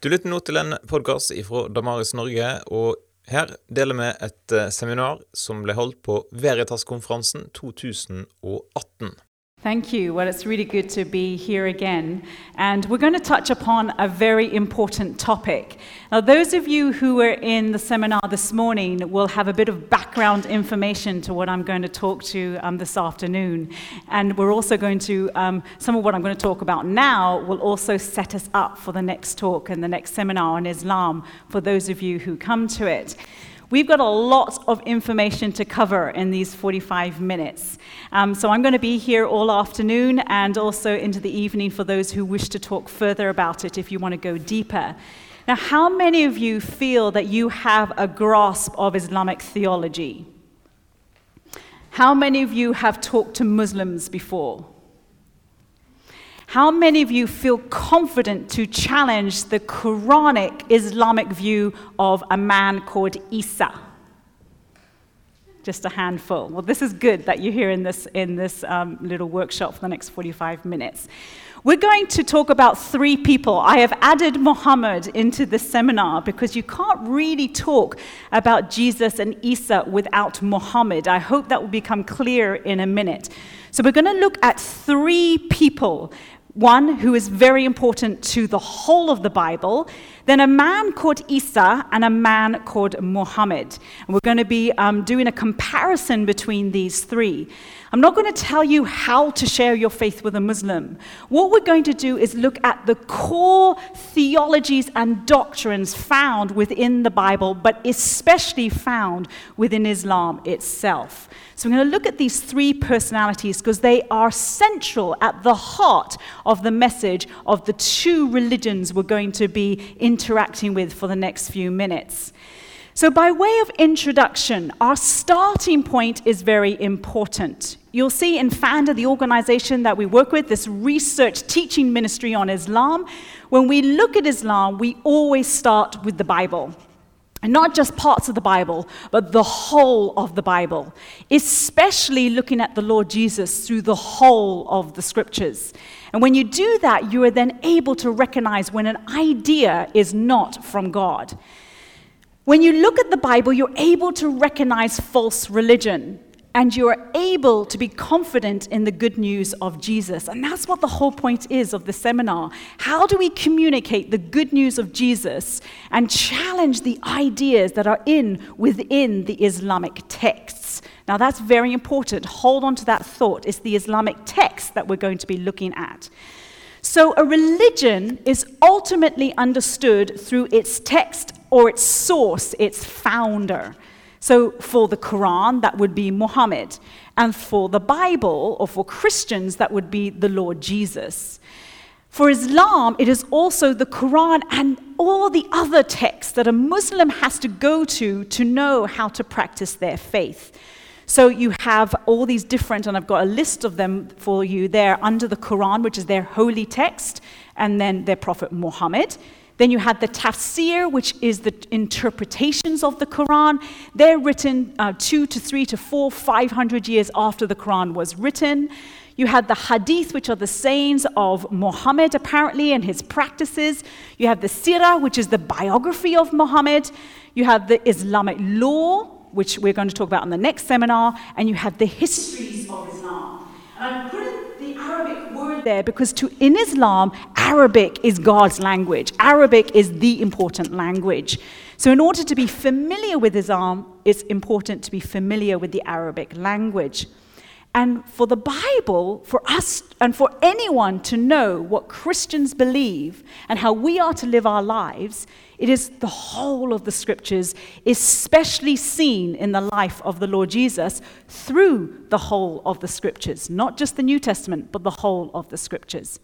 Du lytter nå til en podkast fra Damaris Norge, og her deler vi et eh, seminar som ble holdt på Veritas-konferansen 2018. Thank you. Well, it's really good to be here again. And we're going to touch upon a very important topic. Now, those of you who were in the seminar this morning will have a bit of background information to what I'm going to talk to um, this afternoon. And we're also going to, um, some of what I'm going to talk about now will also set us up for the next talk and the next seminar on Islam for those of you who come to it. We've got a lot of information to cover in these 45 minutes. Um, so I'm going to be here all afternoon and also into the evening for those who wish to talk further about it if you want to go deeper. Now, how many of you feel that you have a grasp of Islamic theology? How many of you have talked to Muslims before? How many of you feel confident to challenge the Quranic Islamic view of a man called Isa? Just a handful. Well, this is good that you're here in this, in this um, little workshop for the next 45 minutes. We're going to talk about three people. I have added Muhammad into the seminar because you can't really talk about Jesus and Isa without Muhammad. I hope that will become clear in a minute. So, we're going to look at three people one who is very important to the whole of the Bible, then a man called Isa and a man called Muhammad. And we're going to be um, doing a comparison between these three. I'm not going to tell you how to share your faith with a Muslim. What we're going to do is look at the core theologies and doctrines found within the Bible, but especially found within Islam itself. So we're going to look at these three personalities because they are central at the heart of the message of the two religions we're going to be interacting with for the next few minutes. So, by way of introduction, our starting point is very important. You'll see in Pfander, the organization that we work with, this research teaching ministry on Islam, when we look at Islam, we always start with the Bible. And not just parts of the Bible, but the whole of the Bible, especially looking at the Lord Jesus through the whole of the scriptures. And when you do that, you are then able to recognize when an idea is not from God. When you look at the Bible, you're able to recognize false religion and you are able to be confident in the good news of Jesus. And that's what the whole point is of the seminar. How do we communicate the good news of Jesus and challenge the ideas that are in within the Islamic texts? Now that's very important. Hold on to that thought. It's the Islamic text that we're going to be looking at. So a religion is ultimately understood through its text or its source, its founder. So, for the Quran, that would be Muhammad. And for the Bible, or for Christians, that would be the Lord Jesus. For Islam, it is also the Quran and all the other texts that a Muslim has to go to to know how to practice their faith. So you have all these different, and I've got a list of them for you there under the Quran, which is their holy text, and then their Prophet Muhammad. Then you had the tafsir, which is the interpretations of the Quran. They're written uh, two to three to four, five hundred years after the Quran was written. You had the hadith, which are the sayings of Muhammad, apparently, and his practices. You have the sirah, which is the biography of Muhammad. You have the Islamic law, which we're going to talk about in the next seminar. And you have the histories of Islam. And I put the There because to, in Islam, Arabic is God's language. Arabic is the important language. So, in order to be familiar with Islam, it's important to be familiar with the Arabic language. And for the Bible, for us and for anyone to know what Christians believe and how we are to live our lives, it is the whole of the scriptures, especially seen in the life of the Lord Jesus through the whole of the scriptures, not just the New Testament, but the whole of the scriptures.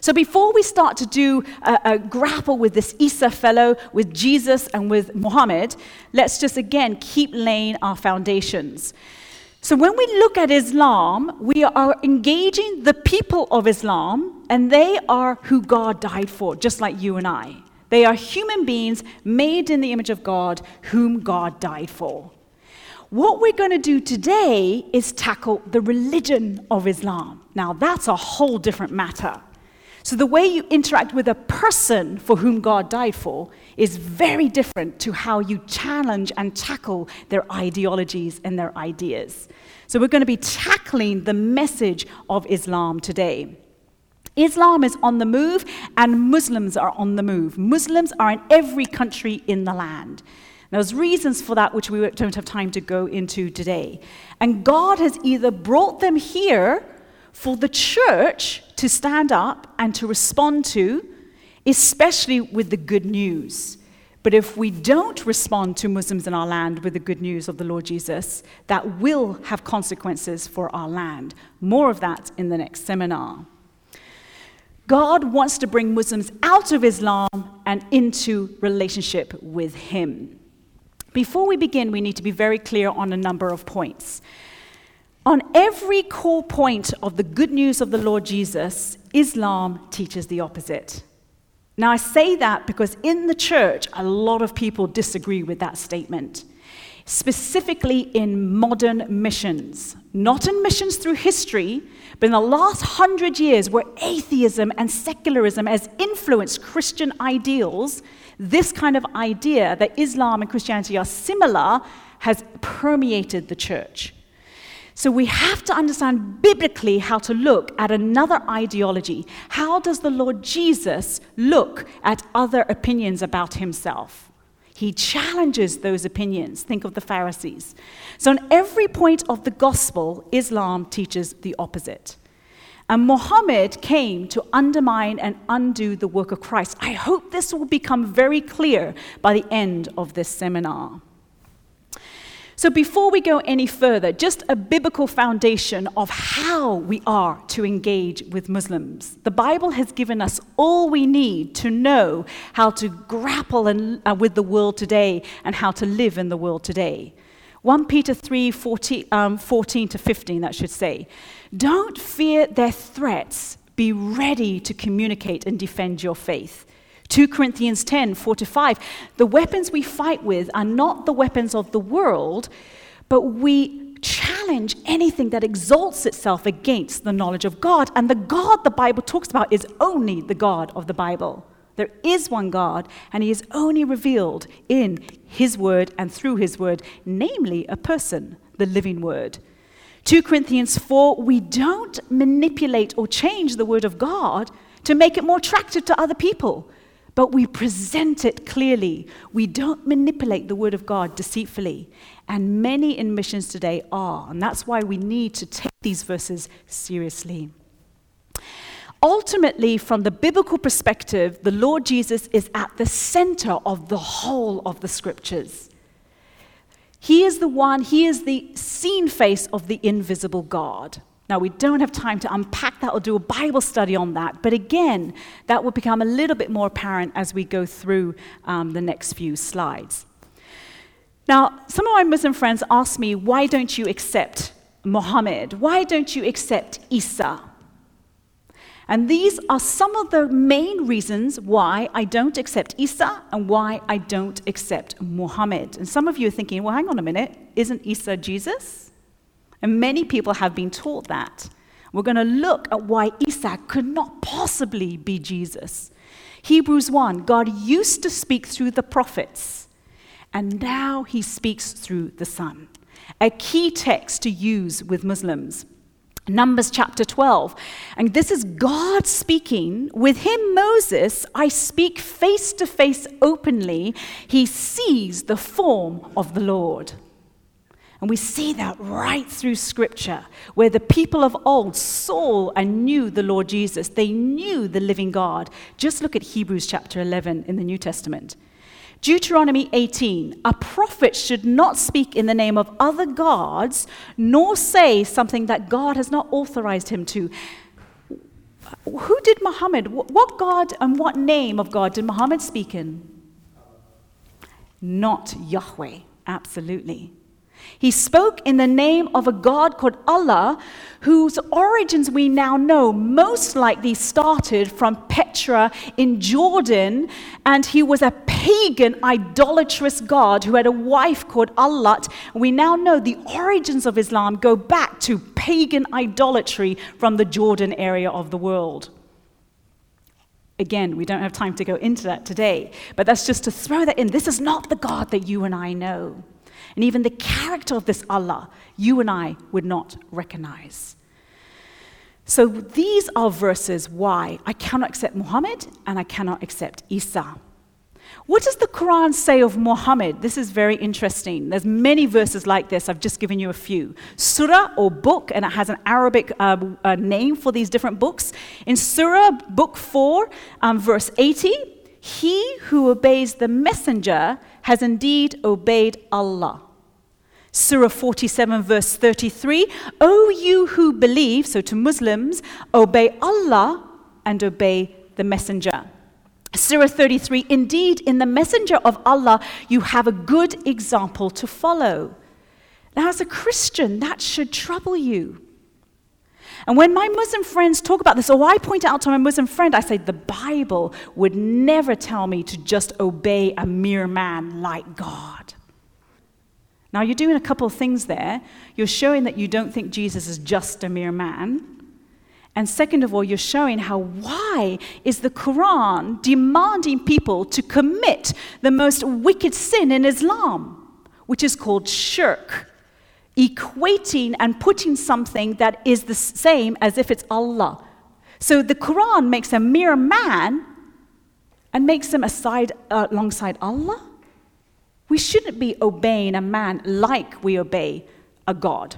So, before we start to do a, a, grapple with this Isa fellow, with Jesus, and with Muhammad, let's just again keep laying our foundations. So when we look at Islam, we are engaging the people of Islam, and they are who God died for, just like you and I. They are human beings made in the image of God, whom God died for. What we're going to do today is tackle the religion of Islam. Now, that's a whole different matter. So the way you interact with a person for whom God died for is very different to how you challenge and tackle their ideologies and their ideas. So we're going to be tackling the message of Islam today. Islam is on the move and Muslims are on the move. Muslims are in every country in the land. There's reasons for that which we don't have time to go into today. And God has either brought them here for the church to stand up and to respond to, especially with the good news. But if we don't respond to Muslims in our land with the good news of the Lord Jesus, that will have consequences for our land. More of that in the next seminar. God wants to bring Muslims out of Islam and into relationship with Him. Before we begin, we need to be very clear on a number of points. On every core point of the good news of the Lord Jesus, Islam teaches the opposite. Now, I say that because in the church, a lot of people disagree with that statement, specifically in modern missions. Not in missions through history, but in the last hundred years, where atheism and secularism has influenced Christian ideals, this kind of idea that Islam and Christianity are similar has permeated the church. So we have to understand biblically how to look at another ideology. How does the Lord Jesus look at other opinions about himself? He challenges those opinions. Think of the Pharisees. So, on every point of the gospel, Islam teaches the opposite. And Muhammad came to undermine and undo the work of Christ. I hope this will become very clear by the end of this seminar. So, before we go any further, just a biblical foundation of how we are to engage with Muslims. The Bible has given us all we need to know how to grapple uh, with the world today and how to live in the world today. 1 Peter 3 14, um, 14 to 15, that should say. Don't fear their threats, be ready to communicate and defend your faith. 2 Corinthians 10 4 to 5. The weapons we fight with are not the weapons of the world, but we challenge anything that exalts itself against the knowledge of God. And the God the Bible talks about is only the God of the Bible. There is one God, and He is only revealed in His Word and through His Word, namely a person, the living Word. 2 Corinthians 4 we don't manipulate or change the Word of God to make it more attractive to other people but we present it clearly. We don't manipulate the Word of God deceitfully. And many in missions today are. And that's why we need to take these verses seriously. Ultimately, from the biblical perspective, the Lord Jesus is at the center of the whole of the scriptures. He is the one, He is the seen face of the invisible God. Now, we don't have time to unpack that or do a Bible study on that, but again, that will become a little bit more apparent as we go through um, the next few slides. Now, some of my Muslim friends ask me, why don't you accept Muhammad? Why don't you accept Isa? And these are some of the main reasons why I don't accept Isa and why I don't accept Muhammad. And some of you are thinking, well, hang on a minute, isn't Isa Jesus? And many people have been taught that. We're going to look at why Isa could not possibly be Jesus. Hebrews 1 God used to speak through the prophets, and now he speaks through the Son. A key text to use with Muslims. Numbers chapter 12. And this is God speaking. With him, Moses, I speak face to face openly. He sees the form of the Lord. And we see that right through Scripture, where the people of old saw and knew the Lord Jesus. They knew the living God. Just look at Hebrews chapter 11 in the New Testament. Deuteronomy 18 A prophet should not speak in the name of other gods, nor say something that God has not authorized him to. Who did Muhammad, what God and what name of God did Muhammad speak in? Not Yahweh, absolutely. He spoke in the name of a God called Allah, whose origins we now know most likely started from Petra in Jordan, and he was a pagan, idolatrous God who had a wife called Allat. We now know the origins of Islam go back to pagan idolatry from the Jordan area of the world. Again, we don't have time to go into that today, but that's just to throw that in. This is not the God that you and I know. And even the character of this Allah, you and I would not recognize. So these are verses why I cannot accept Muhammad and I cannot accept Isa. What does the Quran say of Muhammad? This is very interesting. There's many verses like this. I've just given you a few. Surah or book, and it has an Arabic uh, uh, name for these different books. In Surah, book 4, um, verse 80, he who obeys the messenger has indeed obeyed Allah. Surah 47, verse 33 O you who believe, so to Muslims, obey Allah and obey the messenger. Surah 33 Indeed, in the messenger of Allah, you have a good example to follow. Now, as a Christian, that should trouble you. And when my Muslim friends talk about this, or I point out to my Muslim friend, I say, the Bible would never tell me to just obey a mere man like God. Now, you're doing a couple of things there. You're showing that you don't think Jesus is just a mere man. And second of all, you're showing how why is the Quran demanding people to commit the most wicked sin in Islam, which is called shirk, equating and putting something that is the same as if it's Allah. So the Quran makes a mere man and makes him aside uh, alongside Allah. We shouldn't be obeying a man like we obey a God.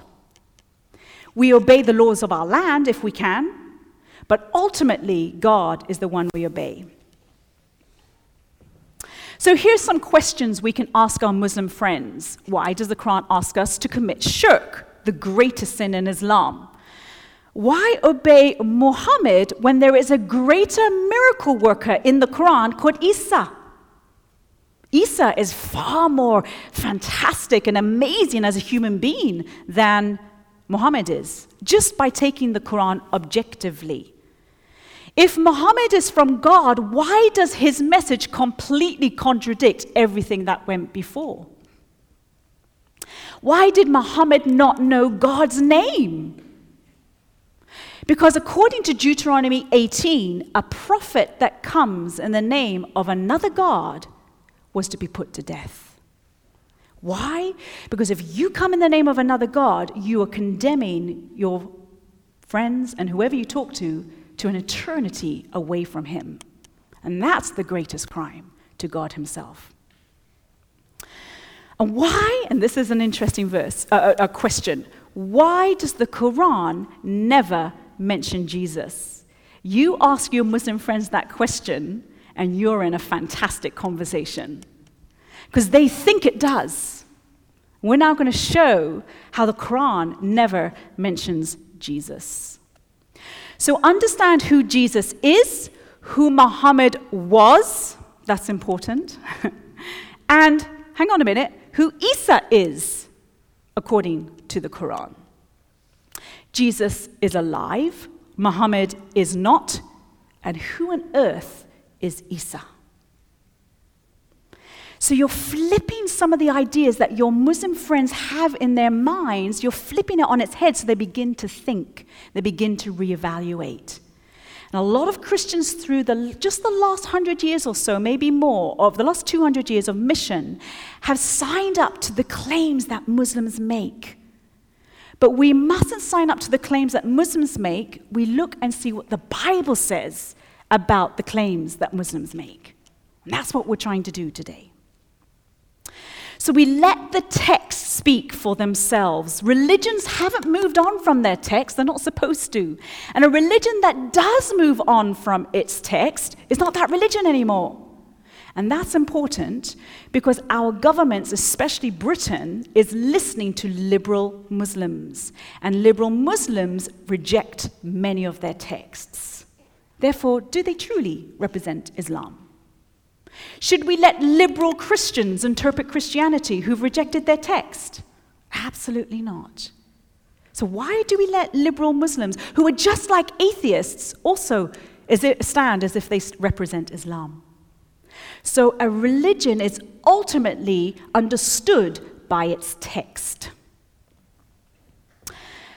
We obey the laws of our land if we can, but ultimately, God is the one we obey. So here's some questions we can ask our Muslim friends. Why does the Quran ask us to commit shirk, the greatest sin in Islam? Why obey Muhammad when there is a greater miracle worker in the Quran called Isa? Isa is far more fantastic and amazing as a human being than Muhammad is, just by taking the Quran objectively. If Muhammad is from God, why does his message completely contradict everything that went before? Why did Muhammad not know God's name? Because according to Deuteronomy 18, a prophet that comes in the name of another God was to be put to death. Why? Because if you come in the name of another God, you are condemning your friends and whoever you talk to to an eternity away from Him. And that's the greatest crime to God Himself. And why, and this is an interesting verse, uh, a question, why does the Quran never mention Jesus? You ask your Muslim friends that question, and you're in a fantastic conversation because they think it does. We're now going to show how the Quran never mentions Jesus. So understand who Jesus is, who Muhammad was, that's important, and hang on a minute, who Isa is, according to the Quran. Jesus is alive, Muhammad is not, and who on earth is Isa? So you're flipping some of the ideas that your Muslim friends have in their minds, you're flipping it on its head so they begin to think, they begin to reevaluate. And a lot of Christians, through the, just the last hundred years or so, maybe more, of the last 200 years of mission, have signed up to the claims that Muslims make. But we mustn't sign up to the claims that Muslims make. We look and see what the Bible says about the claims that Muslims make. And that's what we're trying to do today. So we let the texts speak for themselves. Religions haven't moved on from their text, they're not supposed to. And a religion that does move on from its text is not that religion anymore. And that's important because our governments, especially Britain, is listening to liberal Muslims. And liberal Muslims reject many of their texts. Therefore, do they truly represent Islam? Should we let liberal Christians interpret Christianity who've rejected their text? Absolutely not. So, why do we let liberal Muslims, who are just like atheists, also stand as if they represent Islam? So, a religion is ultimately understood by its text.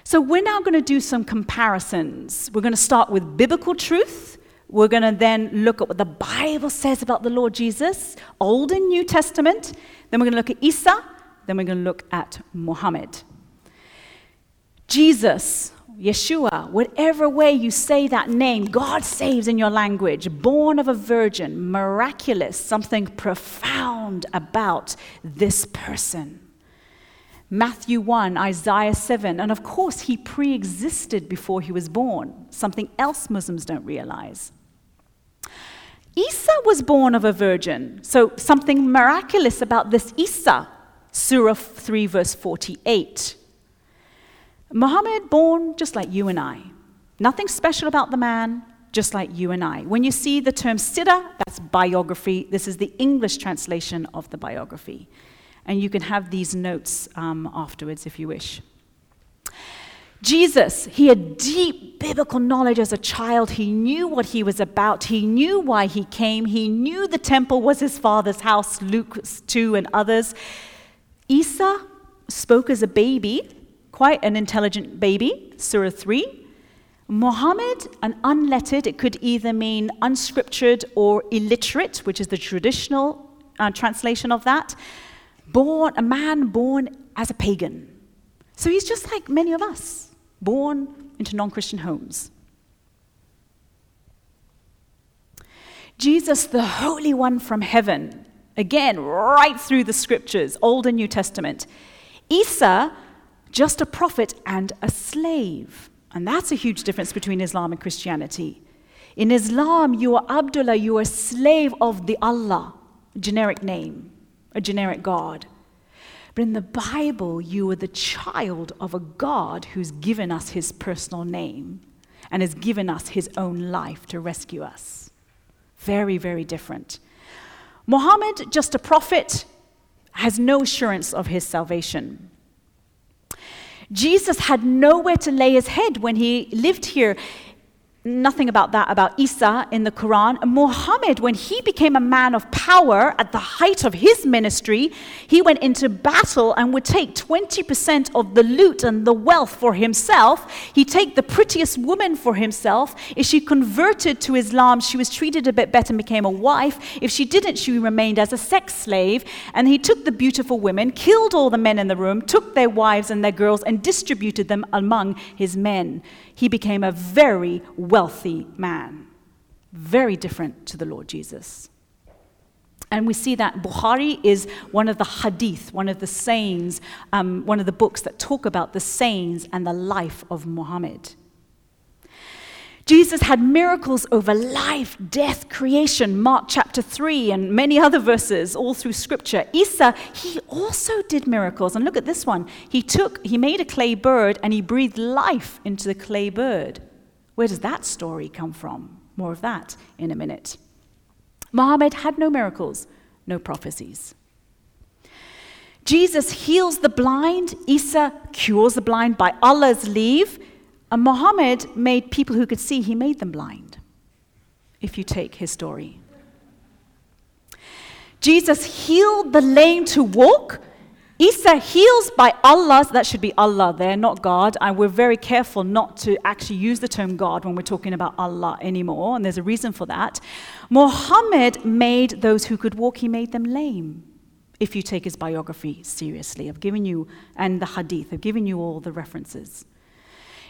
So, we're now going to do some comparisons. We're going to start with biblical truth We're going to then look at what the Bible says about the Lord Jesus, Old and New Testament. Then we're going to look at Isa. Then we're going to look at Muhammad. Jesus, Yeshua, whatever way you say that name, God saves in your language, born of a virgin, miraculous, something profound about this person. Matthew 1, Isaiah 7, and of course, he pre existed before he was born, something else Muslims don't realize. Isa was born of a virgin, so something miraculous about this Isa, Surah 3, verse 48. Muhammad, born just like you and I. Nothing special about the man, just like you and I. When you see the term Sira, that's biography. This is the English translation of the biography. And you can have these notes um, afterwards if you wish. Jesus, he had deep biblical knowledge as a child. He knew what he was about. He knew why he came. He knew the temple was his father's house, Luke 2 and others. Isa spoke as a baby quite an intelligent baby, Surah 3. Muhammad, an unlettered, it could either mean unscriptured or illiterate, which is the traditional uh, translation of that. Born, a man born as a pagan. So he's just like many of us, born into non Christian homes. Jesus, the Holy One from heaven, again, right through the scriptures, Old and New Testament. Isa, just a prophet and a slave. And that's a huge difference between Islam and Christianity. In Islam, you are Abdullah, you are a slave of the Allah, generic name, a generic God. But in the Bible, you are the child of a God who's given us his personal name and has given us his own life to rescue us. Very, very different. Muhammad, just a prophet, has no assurance of his salvation. Jesus had nowhere to lay his head when he lived here. Nothing about that about Isa in the Quran. And Muhammad, when he became a man of power at the height of his ministry, he went into battle and would take 20% of the loot and the wealth for himself. He'd take the prettiest woman for himself. If she converted to Islam, she was treated a bit better and became a wife. If she didn't, she remained as a sex slave. And he took the beautiful women, killed all the men in the room, took their wives and their girls, and distributed them among his men he became a very wealthy man, very different to the Lord Jesus. And we see that Bukhari is one of the hadith, one of the sayings, um, one of the books that talk about the sayings and the life of Muhammad. Jesus had miracles over life, death, creation, Mark chapter 3, and many other verses all through scripture. Isa, he also did miracles. And look at this one. He took, he made a clay bird and he breathed life into the clay bird. Where does that story come from? More of that in a minute. Muhammad had no miracles, no prophecies. Jesus heals the blind. Isa cures the blind by Allah's leave. And Muhammad made people who could see, he made them blind, if you take his story. Jesus healed the lame to walk. Isa heals by Allah, that should be Allah there, not God. And we're very careful not to actually use the term God when we're talking about Allah anymore, and there's a reason for that. Muhammad made those who could walk, he made them lame. If you take his biography seriously, I've given you, and the hadith, I've given you all the references.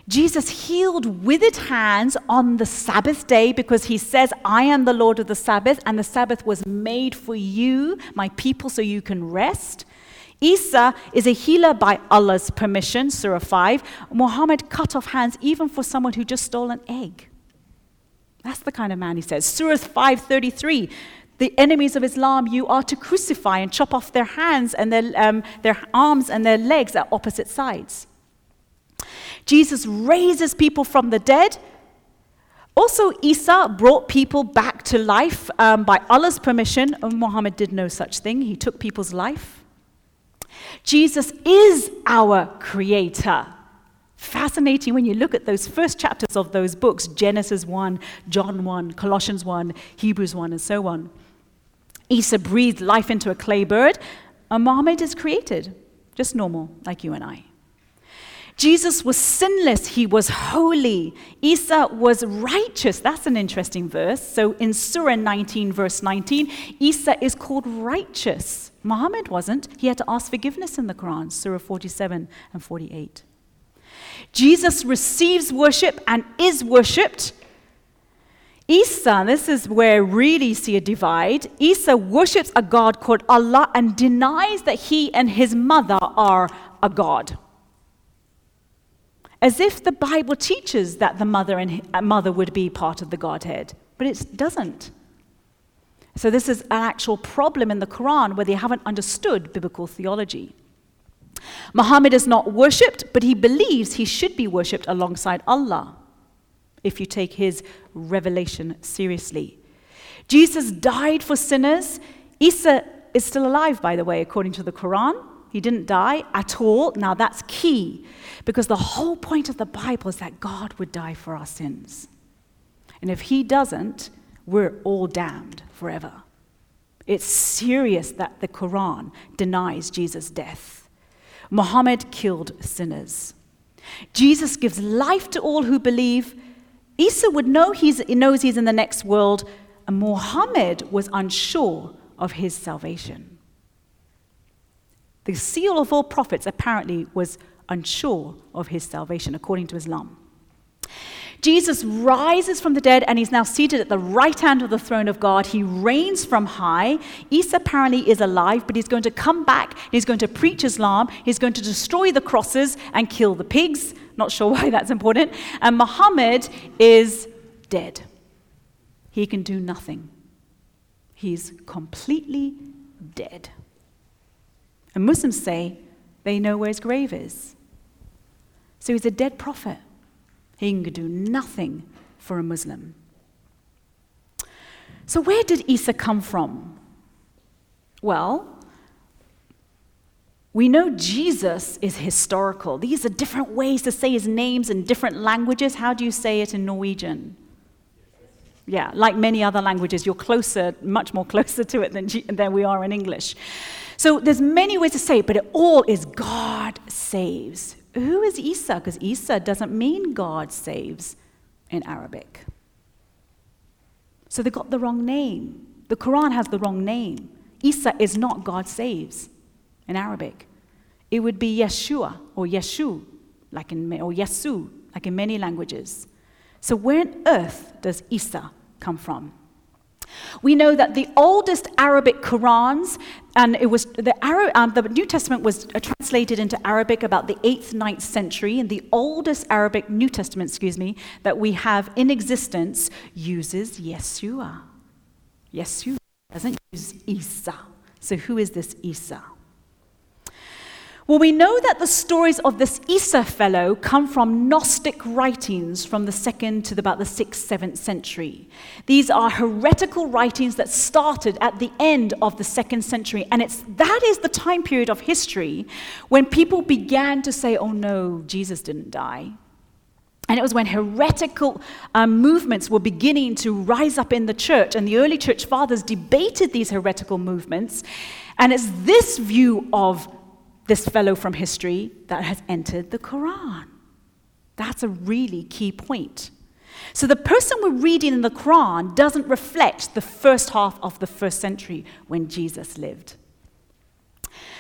Jesus healed withered hands on the Sabbath day because he says, I am the Lord of the Sabbath, and the Sabbath was made for you, my people, so you can rest. Isa is a healer by Allah's permission, Surah 5. Muhammad cut off hands even for someone who just stole an egg. That's the kind of man he says. Surah 533 the enemies of Islam, you are to crucify and chop off their hands and their, um, their arms and their legs at opposite sides. Jesus raises people from the dead. Also, Isa brought people back to life um, by Allah's permission. Muhammad did no such thing, he took people's life. Jesus is our creator. Fascinating when you look at those first chapters of those books Genesis 1, John 1, Colossians 1, Hebrews 1, and so on. Isa breathed life into a clay bird, A Muhammad is created, just normal, like you and I. Jesus was sinless, he was holy. Isa was righteous. That's an interesting verse. So in Surah 19, verse 19, Isa is called righteous. Muhammad wasn't. He had to ask forgiveness in the Quran, Surah 47 and 48. Jesus receives worship and is worshipped. Isa, this is where really see a divide. Isa worships a God called Allah and denies that he and his mother are a God as if the Bible teaches that the mother and uh, mother would be part of the Godhead, but it doesn't. So this is an actual problem in the Quran where they haven't understood biblical theology. Muhammad is not worshipped, but he believes he should be worshipped alongside Allah if you take his revelation seriously. Jesus died for sinners. Isa is still alive, by the way, according to the Quran. He didn't die at all. Now that's key because the whole point of the Bible is that God would die for our sins. And if He doesn't, we're all damned forever. It's serious that the Quran denies Jesus' death. Muhammad killed sinners. Jesus gives life to all who believe. Isa would know he knows he's in the next world, and Muhammad was unsure of his salvation. The seal of all prophets apparently was unsure of his salvation, according to Islam. Jesus rises from the dead and he's now seated at the right hand of the throne of God. He reigns from high. Isa apparently is alive, but he's going to come back. He's going to preach Islam. He's going to destroy the crosses and kill the pigs. Not sure why that's important. And Muhammad is dead. He can do nothing. He's completely dead. And Muslims say they know where his grave is. So he's a dead prophet. He can do nothing for a Muslim. So, where did Isa come from? Well, we know Jesus is historical. These are different ways to say his names in different languages. How do you say it in Norwegian? Yeah, like many other languages, you're closer, much more closer to it than, than we are in English. So there's many ways to say it, but it all is God saves. Who is Isa? Because Isa doesn't mean God saves in Arabic. So they got the wrong name. The Quran has the wrong name. Isa is not God saves in Arabic. It would be Yeshua or Yeshu, like in, or Yesu, like in many languages. So where on earth does Isa come from? We know that the oldest Arabic Qurans, and it was the, Arab, um, the New Testament was uh, translated into Arabic about the 8th, 9th century, and the oldest Arabic New Testament, excuse me, that we have in existence uses Yeshua. Yeshua doesn't use Isa. So who is this Isa? Well, we know that the stories of this Isa fellow come from Gnostic writings from the second to about the sixth, seventh century. These are heretical writings that started at the end of the second century, and it's that is the time period of history when people began to say, "Oh no, Jesus didn't die." And it was when heretical um, movements were beginning to rise up in the church, and the early church fathers debated these heretical movements. And it's this view of this fellow from history that has entered the Quran. That's a really key point. So the person we're reading in the Quran doesn't reflect the first half of the first century when Jesus lived.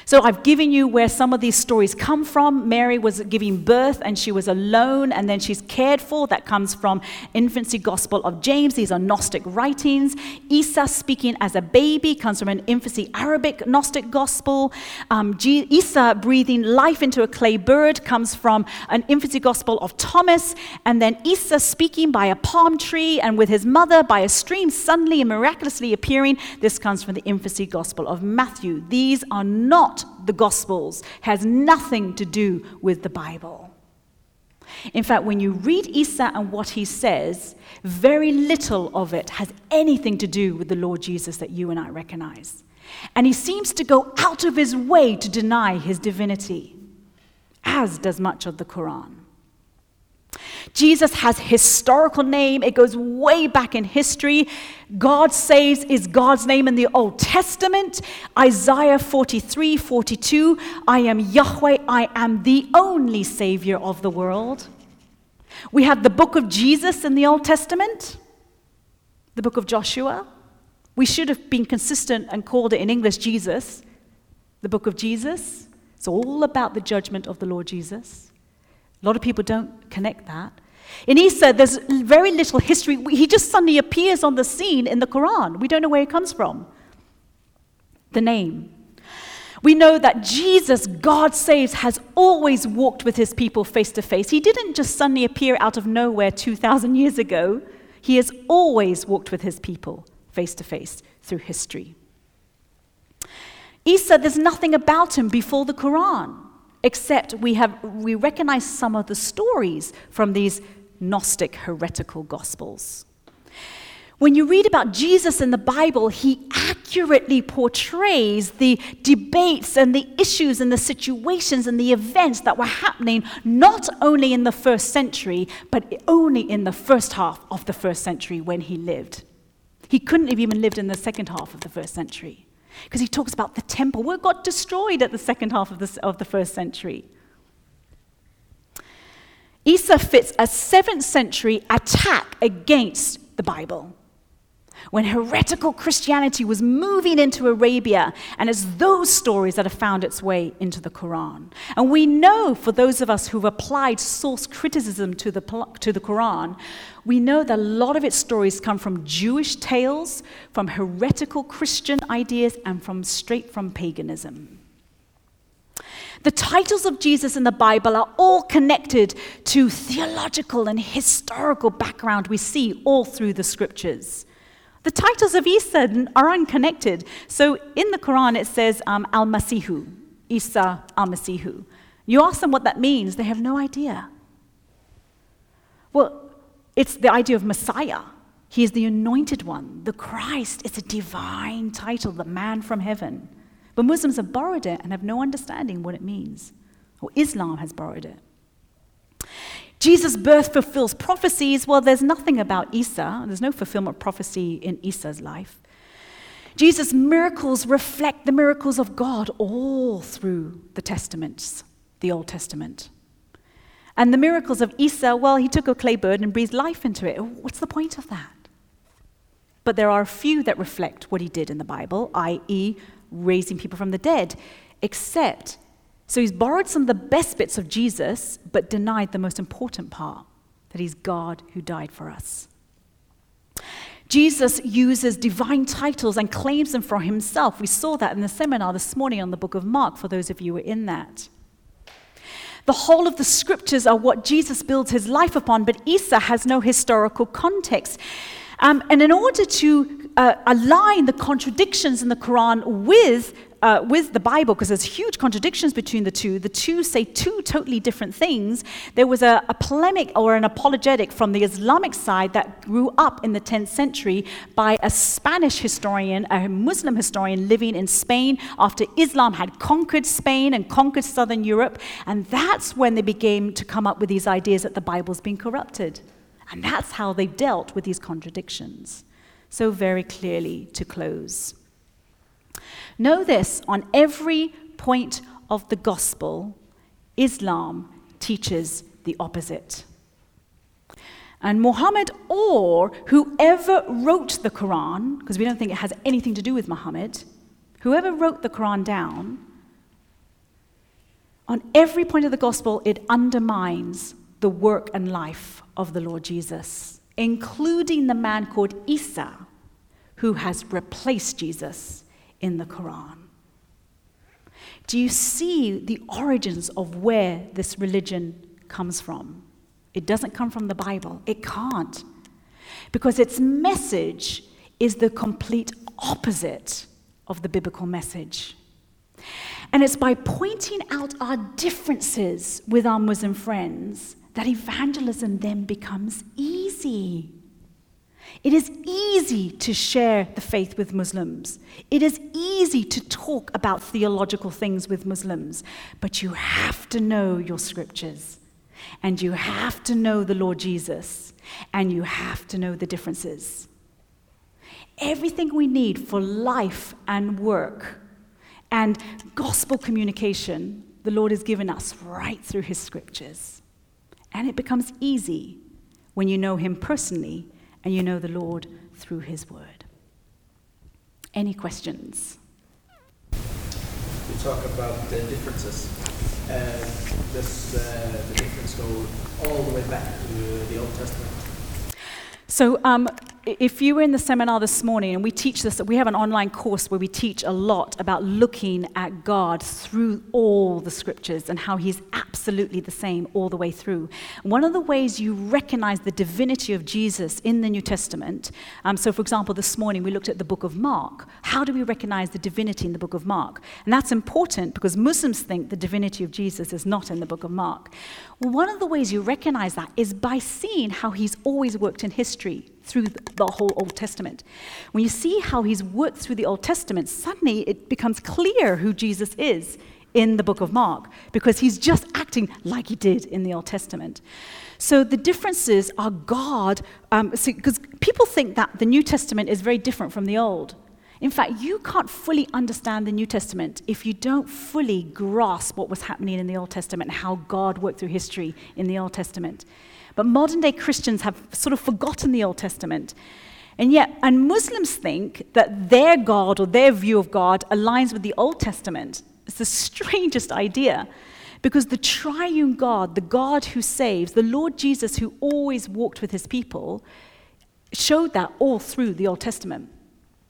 So I've given you where some of these stories come from. Mary was giving birth and she was alone and then she's cared for. That comes from Infancy Gospel of James. These are Gnostic writings. Isa speaking as a baby comes from an infancy Arabic Gnostic Gospel. Um, Isa breathing life into a clay bird comes from an infancy Gospel of Thomas. And then Isa speaking by a palm tree and with his mother by a stream suddenly and miraculously appearing. This comes from the infancy Gospel of Matthew. These are not not the Gospels, has nothing to do with the Bible. In fact, when you read Isa and what he says, very little of it has anything to do with the Lord Jesus that you and I recognize. And he seems to go out of his way to deny his divinity, as does much of the Quran. Jesus has historical name. It goes way back in history. God saves is God's name in the Old Testament. Isaiah 43, 42. I am Yahweh. I am the only Savior of the world. We have the book of Jesus in the Old Testament, the book of Joshua. We should have been consistent and called it in English Jesus, the book of Jesus. It's all about the judgment of the Lord Jesus. A lot of people don't connect that. In Isa, there's very little history. He just suddenly appears on the scene in the Quran. We don't know where he comes from. The name. We know that Jesus, God saves, has always walked with his people face to face. He didn't just suddenly appear out of nowhere 2,000 years ago. He has always walked with his people face to face through history. Isa, there's nothing about him before the Quran, except we, have, we recognize some of the stories from these Gnostic heretical gospels. When you read about Jesus in the Bible, he accurately portrays the debates and the issues and the situations and the events that were happening not only in the first century, but only in the first half of the first century when he lived. He couldn't have even lived in the second half of the first century because he talks about the temple where got destroyed at the second half of the, of the first century. Isa fits a 7th century attack against the Bible when heretical Christianity was moving into Arabia, and it's those stories that have found its way into the Quran. And we know, for those of us who've applied source criticism to the, to the Quran, we know that a lot of its stories come from Jewish tales, from heretical Christian ideas, and from straight from paganism. The titles of Jesus in the Bible are all connected to theological and historical background we see all through the scriptures. The titles of Isa are unconnected. So in the Quran, it says um, Al Masihu, Isa Al Masihu. You ask them what that means, they have no idea. Well, it's the idea of Messiah. He is the anointed one, the Christ. It's a divine title, the man from heaven. But Muslims have borrowed it and have no understanding what it means. Or Islam has borrowed it. Jesus' birth fulfills prophecies. Well, there's nothing about Isa. There's no fulfillment of prophecy in Isa's life. Jesus' miracles reflect the miracles of God all through the Testaments, the Old Testament. And the miracles of Isa, well, he took a clay bird and breathed life into it. What's the point of that? But there are a few that reflect what he did in the Bible, i.e., raising people from the dead, except so he's borrowed some of the best bits of Jesus, but denied the most important part that he's God who died for us. Jesus uses divine titles and claims them for himself. We saw that in the seminar this morning on the book of Mark, for those of you who were in that. The whole of the scriptures are what Jesus builds his life upon, but Isa has no historical context. Um, and in order to uh, align the contradictions in the Quran with uh, with the Bible, because there's huge contradictions between the two, the two say two totally different things. There was a, a, polemic or an apologetic from the Islamic side that grew up in the 10th century by a Spanish historian, a Muslim historian living in Spain after Islam had conquered Spain and conquered southern Europe. And that's when they began to come up with these ideas that the Bible's been corrupted. And that's how they dealt with these contradictions. So, very clearly to close. Know this on every point of the gospel, Islam teaches the opposite. And Muhammad or whoever wrote the Quran, because we don't think it has anything to do with Muhammad, whoever wrote the Quran down, on every point of the gospel, it undermines the work and life of the Lord Jesus, including the man called Isa, who has replaced Jesus in the Quran. Do you see the origins of where this religion comes from? It doesn't come from the Bible. It can't. Because its message is the complete opposite of the biblical message. And it's by pointing out our differences with our Muslim friends that evangelism then becomes easy. It is easy to share the faith with Muslims. It is easy to talk about theological things with Muslims, but you have to know your scriptures. And you have to know the Lord Jesus. And you have to know the differences. Everything we need for life and work and gospel communication, the Lord has given us right through His scriptures. And it becomes easy when you know Him personally and you know the Lord through His word. Any questions? You talk about the differences. Uh, does uh, the difference go all the way back to the Old Testament? So, um, if you were in the seminar this morning, and we teach this, we have an online course where we teach a lot about looking at God through all the scriptures and how He's absolutely the same all the way through. One of the ways you recognize the divinity of Jesus in the New Testament, um, so for example, this morning we looked at the book of Mark. How do we recognize the divinity in the book of Mark? And that's important because Muslims think the divinity of Jesus is not in the book of Mark. Well, one of the ways you recognize that is by seeing how He's always worked in history through the whole Old Testament. When you see how he's worked through the Old Testament, suddenly it becomes clear who Jesus is in the book of Mark because he's just acting like he did in the Old Testament. So the differences are God, because um, people think that the New Testament is very different from the Old. In fact, you can't fully understand the New Testament if you don't fully grasp what was happening in the Old Testament and how God worked through history in the Old Testament. But modern day Christians have sort of forgotten the Old Testament. And yet, and Muslims think that their God or their view of God aligns with the Old Testament. It's the strangest idea. Because the triune God, the God who saves, the Lord Jesus who always walked with his people, showed that all through the Old Testament.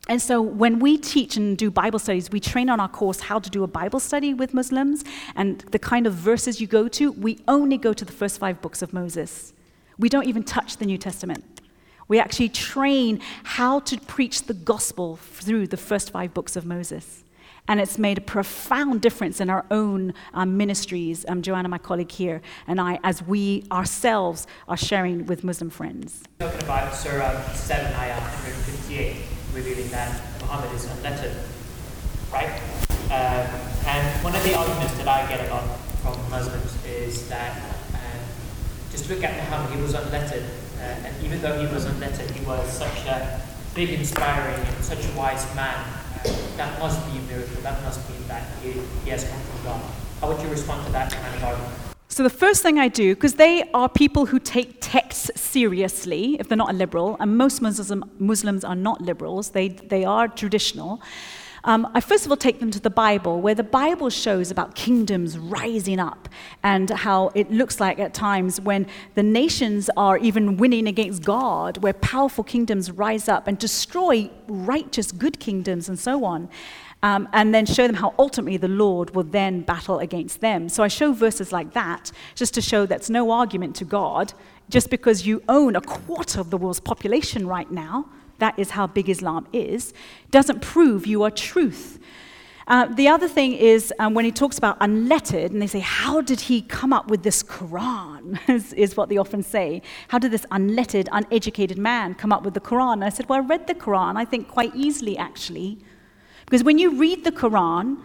And so when we teach and do Bible studies, we train on our course how to do a Bible study with Muslims and the kind of verses you go to, we only go to the first five books of Moses. We don't even touch the New Testament. We actually train how to preach the gospel through the first five books of Moses. And it's made a profound difference in our own um, ministries, um, Joanna, my colleague here, and I, as we ourselves are sharing with Muslim friends. Talking about Surah 7, Ayah 158 revealing that Muhammad is unlettered, right? Um, and one of the arguments that I get a lot from Muslims is that just look at Muhammad, he was unlettered, uh, and even though he was unlettered, he was such a big, inspiring, and such a wise man. Uh, that must be a miracle. That must mean that he, he has come from God. How would you respond to that kind of argument? So, the first thing I do, because they are people who take texts seriously, if they're not a liberal, and most Muslim, Muslims are not liberals, they, they are traditional. Um, I first of all take them to the Bible, where the Bible shows about kingdoms rising up and how it looks like at times when the nations are even winning against God, where powerful kingdoms rise up and destroy righteous, good kingdoms and so on um, and then show them how ultimately the Lord will then battle against them. So I show verses like that just to show that's no argument to God. Just because you own a quarter of the world's population right now, that is how big Islam is, doesn't prove you are truth. Uh, the other thing is um, when he talks about unlettered, and they say, How did he come up with this Quran? is, is, what they often say. How did this unlettered, uneducated man come up with the Quran? And I said, Well, I read the Quran, I think quite easily actually. Because when you read the Quran,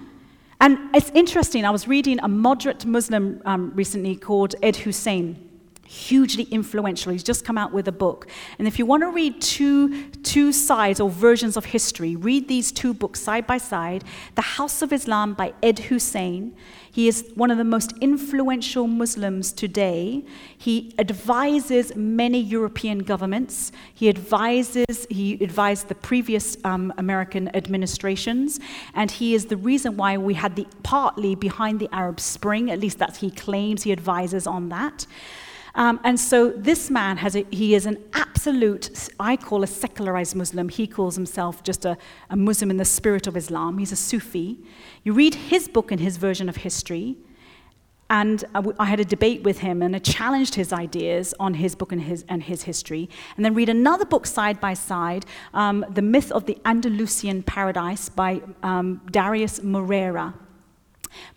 and it's interesting, I was reading a moderate Muslim um, recently called Ed Husain, hugely influential. He's just come out with a book. And if you want to read two, two sides or versions of history, read these two books side by side The House of Islam by Ed Husain he is one of the most influential Muslims today. He advises many European governments. He advises, he advised the previous um, American administrations, and he is the reason why we had the partly behind the Arab Spring, at least that he claims he advises on that. Um, and so this man has a, he is an absolute, I call a secularized Muslim. He calls himself just a, a Muslim in the spirit of Islam. He's a Sufi. You read his book and his version of history, and I had a debate with him and I challenged his ideas on his book and his, and his history. And then read another book side by side, um, The Myth of the Andalusian Paradise by um, Darius Morera.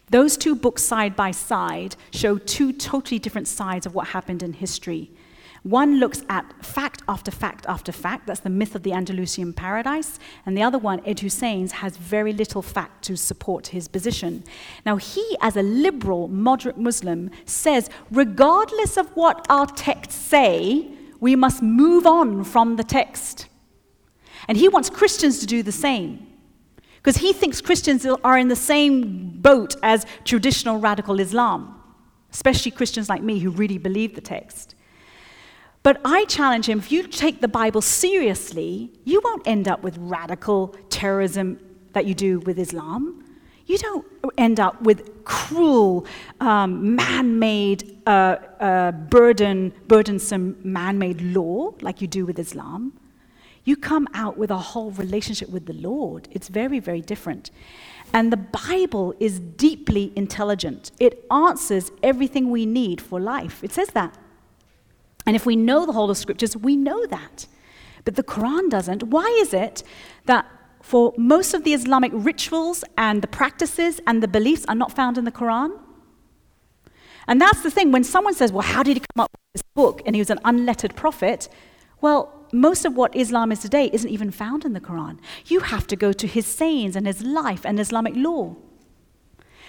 Those two books side by side show two totally different sides of what happened in history. One looks at fact after fact after fact. That's the myth of the Andalusian paradise. And the other one, Ed Husain's, has very little fact to support his position. Now, he, as a liberal, moderate Muslim, says regardless of what our texts say, we must move on from the text. And he wants Christians to do the same. Because he thinks Christians are in the same boat as traditional radical Islam, especially Christians like me who really believe the text. But I challenge him if you take the Bible seriously, you won't end up with radical terrorism that you do with Islam. You don't end up with cruel, um, man made, uh, uh, burden, burdensome man made law like you do with Islam. You come out with a whole relationship with the Lord. It's very, very different. And the Bible is deeply intelligent, it answers everything we need for life. It says that. And if we know the whole of scriptures, we know that. But the Quran doesn't. Why is it that for most of the Islamic rituals and the practices and the beliefs are not found in the Quran? And that's the thing. When someone says, Well, how did he come up with this book? And he was an unlettered prophet. Well, most of what Islam is today isn't even found in the Quran. You have to go to his sayings and his life and Islamic law.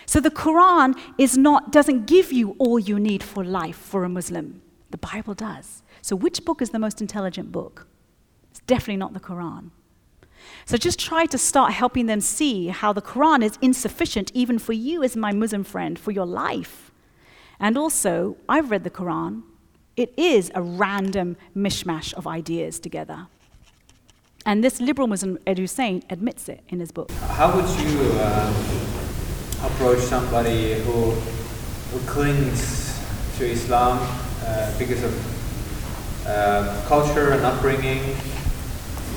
So the Quran is not, doesn't give you all you need for life for a Muslim. The Bible does. So, which book is the most intelligent book? It's definitely not the Quran. So, just try to start helping them see how the Quran is insufficient, even for you as my Muslim friend, for your life. And also, I've read the Quran. It is a random mishmash of ideas together. And this liberal Muslim, Ed Husain, admits it in his book. How would you uh, approach somebody who, who clings to Islam uh, because of uh, culture and upbringing.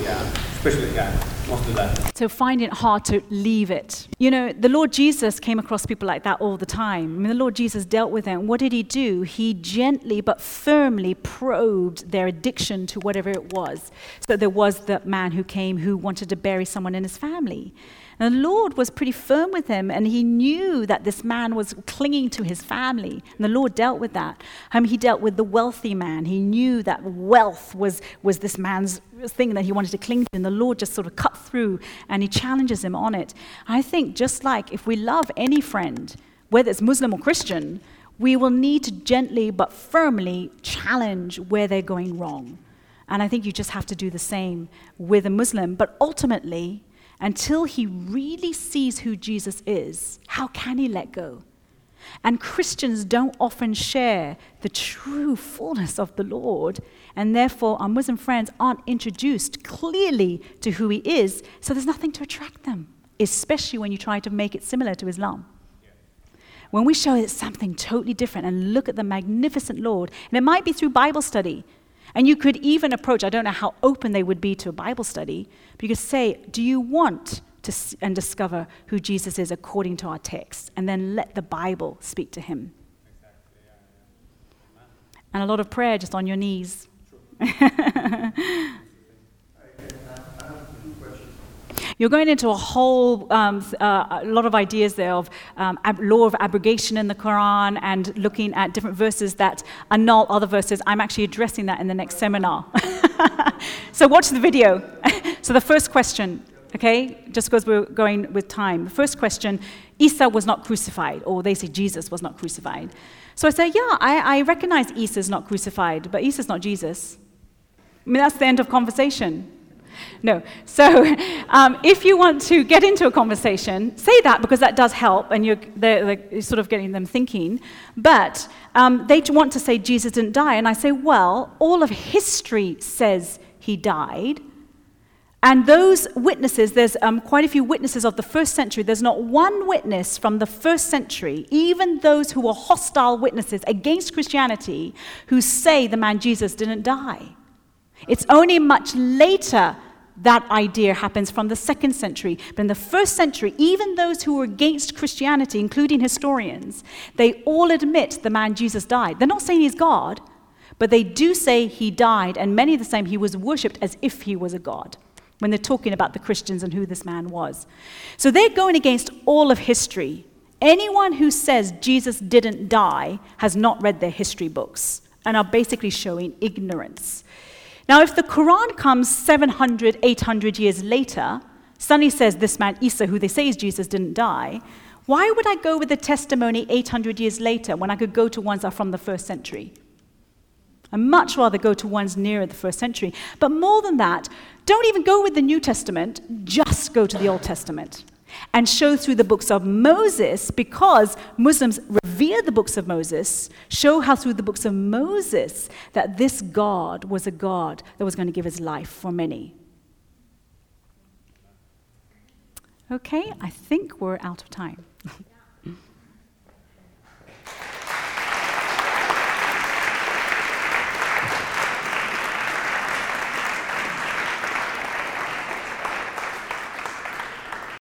Yeah, especially, yeah, that. So find it hard to leave it. You know, the Lord Jesus came across people like that all the time. I mean, the Lord Jesus dealt with them. What did he do? He gently but firmly probed their addiction to whatever it was. So there was the man who came who wanted to bury someone in his family. And the Lord was pretty firm with him, and he knew that this man was clinging to his family. And the Lord dealt with that. Um, he dealt with the wealthy man. He knew that wealth was, was this man's thing that he wanted to cling to. And the Lord just sort of cut through and he challenges him on it. I think just like if we love any friend, whether it's Muslim or Christian, we will need to gently but firmly challenge where they're going wrong. And I think you just have to do the same with a Muslim. But ultimately, until he really sees who Jesus is, how can he let go? And Christians don't often share the true fullness of the Lord, and therefore our Muslim friends aren't introduced clearly to who he is, so there's nothing to attract them, especially when you try to make it similar to Islam. When we show it's something totally different and look at the magnificent Lord, and it might be through Bible study, and you could even approach, I don't know how open they would be to a Bible study, but you could say, Do you want to s- and discover who Jesus is according to our text? And then let the Bible speak to him. And a lot of prayer just on your knees. You're going into a whole um, uh, lot of ideas there of um, ab- law of abrogation in the Quran and looking at different verses that annul other verses. I'm actually addressing that in the next seminar. so watch the video. so the first question, okay, just because we're going with time. The first question: Isa was not crucified, or they say Jesus was not crucified. So I say, yeah, I, I recognize Isa's not crucified, but Isa's not Jesus. I mean, that's the end of conversation. No. So, um, if you want to get into a conversation, say that because that does help and you're, they're, they're sort of getting them thinking. But um, they want to say Jesus didn't die. And I say, well, all of history says he died. And those witnesses, there's um, quite a few witnesses of the first century. There's not one witness from the first century, even those who were hostile witnesses against Christianity, who say the man Jesus didn't die. It's only much later that idea happens from the second century. But in the first century, even those who were against Christianity, including historians, they all admit the man Jesus died. They're not saying he's God, but they do say he died, and many of the same, he was worshipped as if he was a God when they're talking about the Christians and who this man was. So they're going against all of history. Anyone who says Jesus didn't die has not read their history books and are basically showing ignorance. Now, if the Quran comes 700, 800 years later, Sunni says this man Isa, who they say is Jesus, didn't die. Why would I go with the testimony 800 years later when I could go to ones that are from the first century? I'd much rather go to ones nearer the first century. But more than that, don't even go with the New Testament, just go to the Old Testament and show through the books of Moses because Muslims revere the books of Moses, show how through the books of Moses that this God was a God that was going to give his life for many. Okay, I think we're out of time.